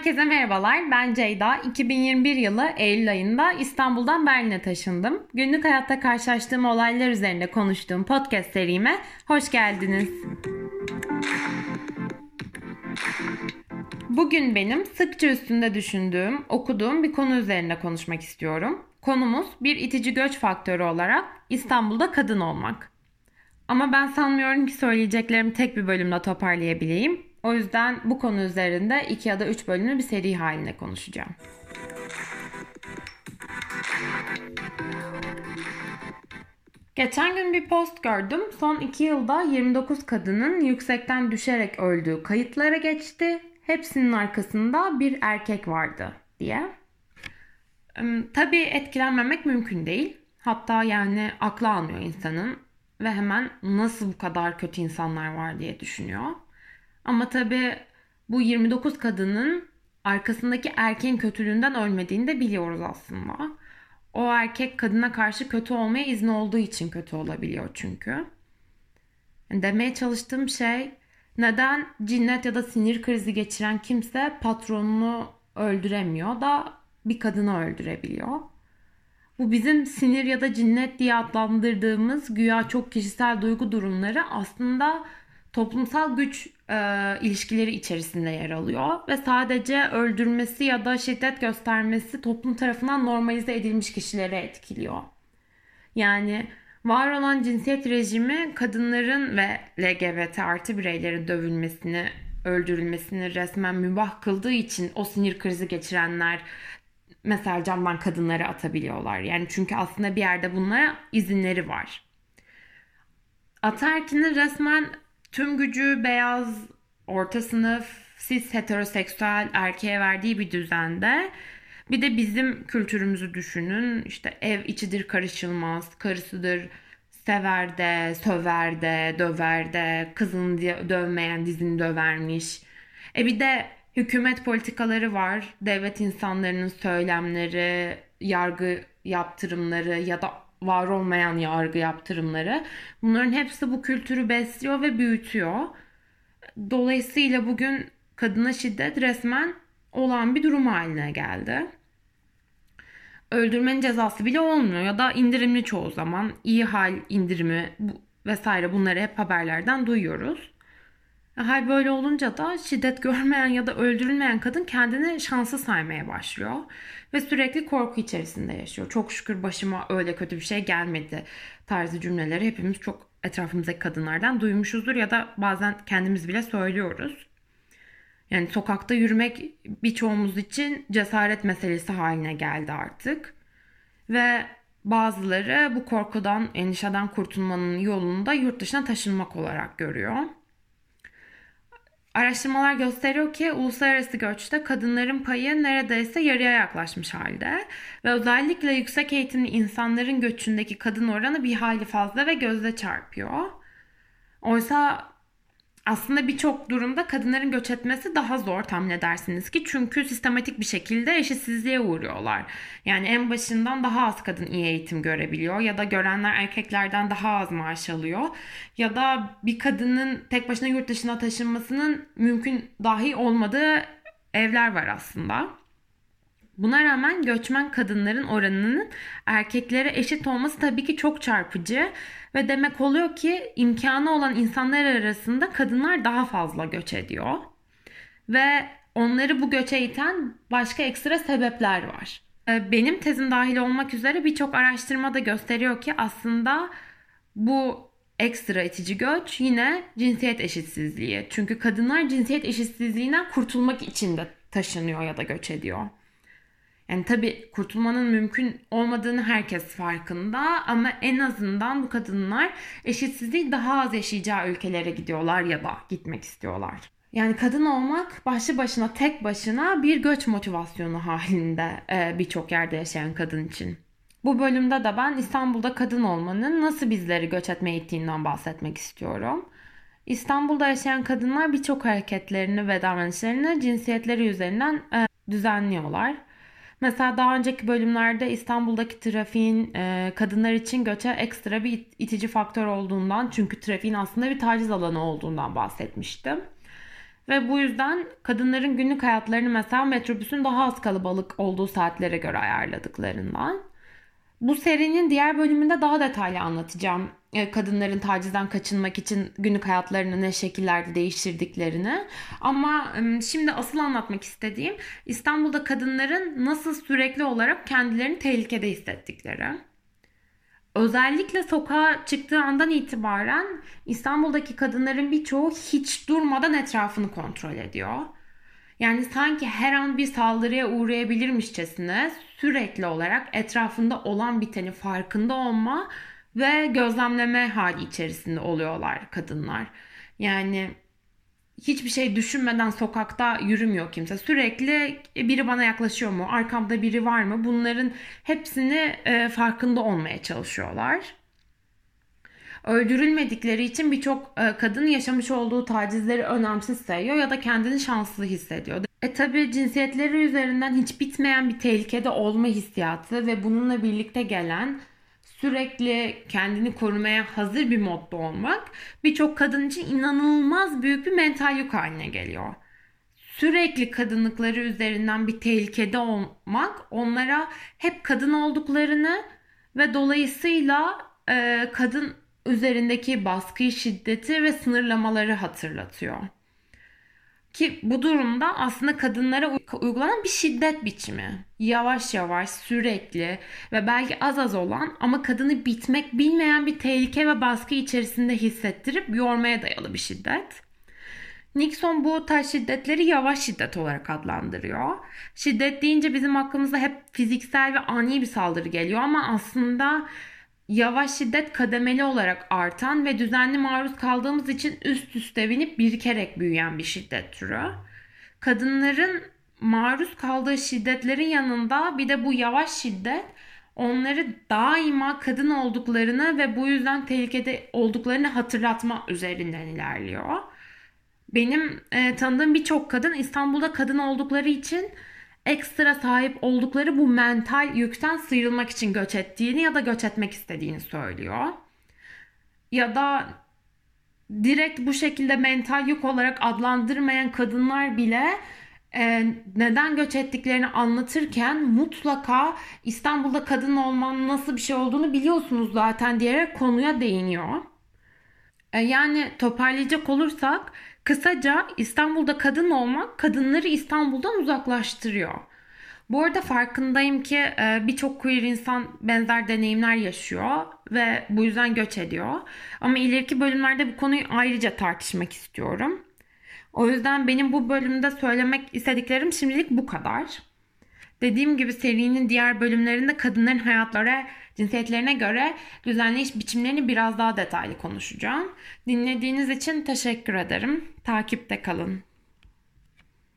Herkese merhabalar. Ben Ceyda. 2021 yılı Eylül ayında İstanbul'dan Berlin'e taşındım. Günlük hayatta karşılaştığım olaylar üzerinde konuştuğum podcast serime hoş geldiniz. Bugün benim sıkça üstünde düşündüğüm, okuduğum bir konu üzerinde konuşmak istiyorum. Konumuz bir itici göç faktörü olarak İstanbul'da kadın olmak. Ama ben sanmıyorum ki söyleyeceklerimi tek bir bölümde toparlayabileyim. O yüzden bu konu üzerinde iki ya da üç bölümlü bir seri halinde konuşacağım. Geçen gün bir post gördüm. Son iki yılda 29 kadının yüksekten düşerek öldüğü kayıtlara geçti. Hepsinin arkasında bir erkek vardı diye. Tabii etkilenmemek mümkün değil. Hatta yani aklı almıyor insanın ve hemen nasıl bu kadar kötü insanlar var diye düşünüyor. Ama tabii bu 29 kadının arkasındaki erkeğin kötülüğünden ölmediğini de biliyoruz aslında. O erkek kadına karşı kötü olmaya izni olduğu için kötü olabiliyor çünkü. Demeye çalıştığım şey neden cinnet ya da sinir krizi geçiren kimse patronunu öldüremiyor da bir kadını öldürebiliyor. Bu bizim sinir ya da cinnet diye adlandırdığımız güya çok kişisel duygu durumları aslında toplumsal güç e, ilişkileri içerisinde yer alıyor ve sadece öldürmesi ya da şiddet göstermesi toplum tarafından normalize edilmiş kişilere etkiliyor. Yani var olan cinsiyet rejimi kadınların ve LGBT artı bireylerin dövülmesini, öldürülmesini resmen mübah kıldığı için o sinir krizi geçirenler mesela camdan kadınları atabiliyorlar. Yani çünkü aslında bir yerde bunlara izinleri var. Ataerkinin resmen tüm gücü beyaz, orta sınıf, cis heteroseksüel erkeğe verdiği bir düzende bir de bizim kültürümüzü düşünün. İşte ev içidir karışılmaz, karısıdır sever de, söver de, döver de, kızını dövmeyen dizini dövermiş. E bir de hükümet politikaları var. Devlet insanlarının söylemleri, yargı yaptırımları ya da var olmayan yargı yaptırımları. Bunların hepsi bu kültürü besliyor ve büyütüyor. Dolayısıyla bugün kadına şiddet resmen olan bir durum haline geldi. Öldürmenin cezası bile olmuyor ya da indirimli çoğu zaman iyi hal indirimi vesaire bunları hep haberlerden duyuyoruz. Hal böyle olunca da şiddet görmeyen ya da öldürülmeyen kadın kendini şanslı saymaya başlıyor. Ve sürekli korku içerisinde yaşıyor. Çok şükür başıma öyle kötü bir şey gelmedi tarzı cümleleri hepimiz çok etrafımızdaki kadınlardan duymuşuzdur ya da bazen kendimiz bile söylüyoruz. Yani sokakta yürümek birçoğumuz için cesaret meselesi haline geldi artık. Ve bazıları bu korkudan, endişeden kurtulmanın yolunu da yurt dışına taşınmak olarak görüyor. Araştırmalar gösteriyor ki uluslararası göçte kadınların payı neredeyse yarıya yaklaşmış halde ve özellikle yüksek eğitimli insanların göçündeki kadın oranı bir hali fazla ve gözde çarpıyor. Oysa aslında birçok durumda kadınların göç etmesi daha zor tahmin edersiniz ki çünkü sistematik bir şekilde eşitsizliğe uğruyorlar. Yani en başından daha az kadın iyi eğitim görebiliyor ya da görenler erkeklerden daha az maaş alıyor ya da bir kadının tek başına yurt dışına taşınmasının mümkün dahi olmadığı evler var aslında. Buna rağmen göçmen kadınların oranının erkeklere eşit olması tabii ki çok çarpıcı ve demek oluyor ki imkanı olan insanlar arasında kadınlar daha fazla göç ediyor. Ve onları bu göçe iten başka ekstra sebepler var. Ee, benim tezim dahil olmak üzere birçok araştırma da gösteriyor ki aslında bu ekstra itici göç yine cinsiyet eşitsizliği. Çünkü kadınlar cinsiyet eşitsizliğinden kurtulmak için de taşınıyor ya da göç ediyor. Yani tabii kurtulmanın mümkün olmadığını herkes farkında ama en azından bu kadınlar eşitsizliği daha az yaşayacağı ülkelere gidiyorlar ya da gitmek istiyorlar. Yani kadın olmak başlı başına tek başına bir göç motivasyonu halinde e, birçok yerde yaşayan kadın için. Bu bölümde de ben İstanbul'da kadın olmanın nasıl bizleri göç etmeye ittiğinden bahsetmek istiyorum. İstanbul'da yaşayan kadınlar birçok hareketlerini ve davranışlarını cinsiyetleri üzerinden e, düzenliyorlar. Mesela daha önceki bölümlerde İstanbul'daki trafiğin e, kadınlar için göçe ekstra bir itici faktör olduğundan çünkü trafiğin aslında bir taciz alanı olduğundan bahsetmiştim. Ve bu yüzden kadınların günlük hayatlarını mesela metrobüsün daha az kalabalık olduğu saatlere göre ayarladıklarından. Bu serinin diğer bölümünde daha detaylı anlatacağım e, kadınların tacizden kaçınmak için günlük hayatlarını ne şekillerde değiştirdiklerini. Ama şimdi asıl anlatmak istediğim İstanbul'da kadınların nasıl sürekli olarak kendilerini tehlikede hissettikleri. Özellikle sokağa çıktığı andan itibaren İstanbul'daki kadınların birçoğu hiç durmadan etrafını kontrol ediyor. Yani sanki her an bir saldırıya uğrayabilirmişçesine sürekli olarak etrafında olan biteni farkında olma ve gözlemleme hali içerisinde oluyorlar kadınlar. Yani hiçbir şey düşünmeden sokakta yürümüyor kimse. Sürekli biri bana yaklaşıyor mu? Arkamda biri var mı? Bunların hepsini e, farkında olmaya çalışıyorlar. Öldürülmedikleri için birçok e, kadın yaşamış olduğu tacizleri önemsiz sayıyor ya da kendini şanslı hissediyor. E tabi cinsiyetleri üzerinden hiç bitmeyen bir tehlikede olma hissiyatı ve bununla birlikte gelen sürekli kendini korumaya hazır bir modda olmak birçok kadın için inanılmaz büyük bir mental yük haline geliyor. Sürekli kadınlıkları üzerinden bir tehlikede olmak onlara hep kadın olduklarını ve dolayısıyla e, kadın üzerindeki baskıyı, şiddeti ve sınırlamaları hatırlatıyor. Ki bu durumda aslında kadınlara uygulanan bir şiddet biçimi. Yavaş yavaş, sürekli ve belki az az olan ama kadını bitmek bilmeyen bir tehlike ve baskı içerisinde hissettirip yormaya dayalı bir şiddet. Nixon bu tarz şiddetleri yavaş şiddet olarak adlandırıyor. Şiddet deyince bizim aklımıza hep fiziksel ve ani bir saldırı geliyor ama aslında yavaş şiddet kademeli olarak artan ve düzenli maruz kaldığımız için üst üste binip birikerek büyüyen bir şiddet türü. Kadınların maruz kaldığı şiddetlerin yanında bir de bu yavaş şiddet onları daima kadın olduklarını ve bu yüzden tehlikede olduklarını hatırlatma üzerinden ilerliyor. Benim e, tanıdığım birçok kadın İstanbul'da kadın oldukları için ekstra sahip oldukları bu mental yükten sıyrılmak için göç ettiğini ya da göç etmek istediğini söylüyor. Ya da direkt bu şekilde mental yük olarak adlandırmayan kadınlar bile e, neden göç ettiklerini anlatırken mutlaka İstanbul'da kadın olmanın nasıl bir şey olduğunu biliyorsunuz zaten diyerek konuya değiniyor. E, yani toparlayacak olursak Kısaca İstanbul'da kadın olmak kadınları İstanbul'dan uzaklaştırıyor. Bu arada farkındayım ki e, birçok queer insan benzer deneyimler yaşıyor ve bu yüzden göç ediyor. Ama ileriki bölümlerde bu konuyu ayrıca tartışmak istiyorum. O yüzden benim bu bölümde söylemek istediklerim şimdilik bu kadar. Dediğim gibi serinin diğer bölümlerinde kadınların hayatları cinsiyetlerine göre düzenleyiş biçimlerini biraz daha detaylı konuşacağım. Dinlediğiniz için teşekkür ederim. Takipte kalın.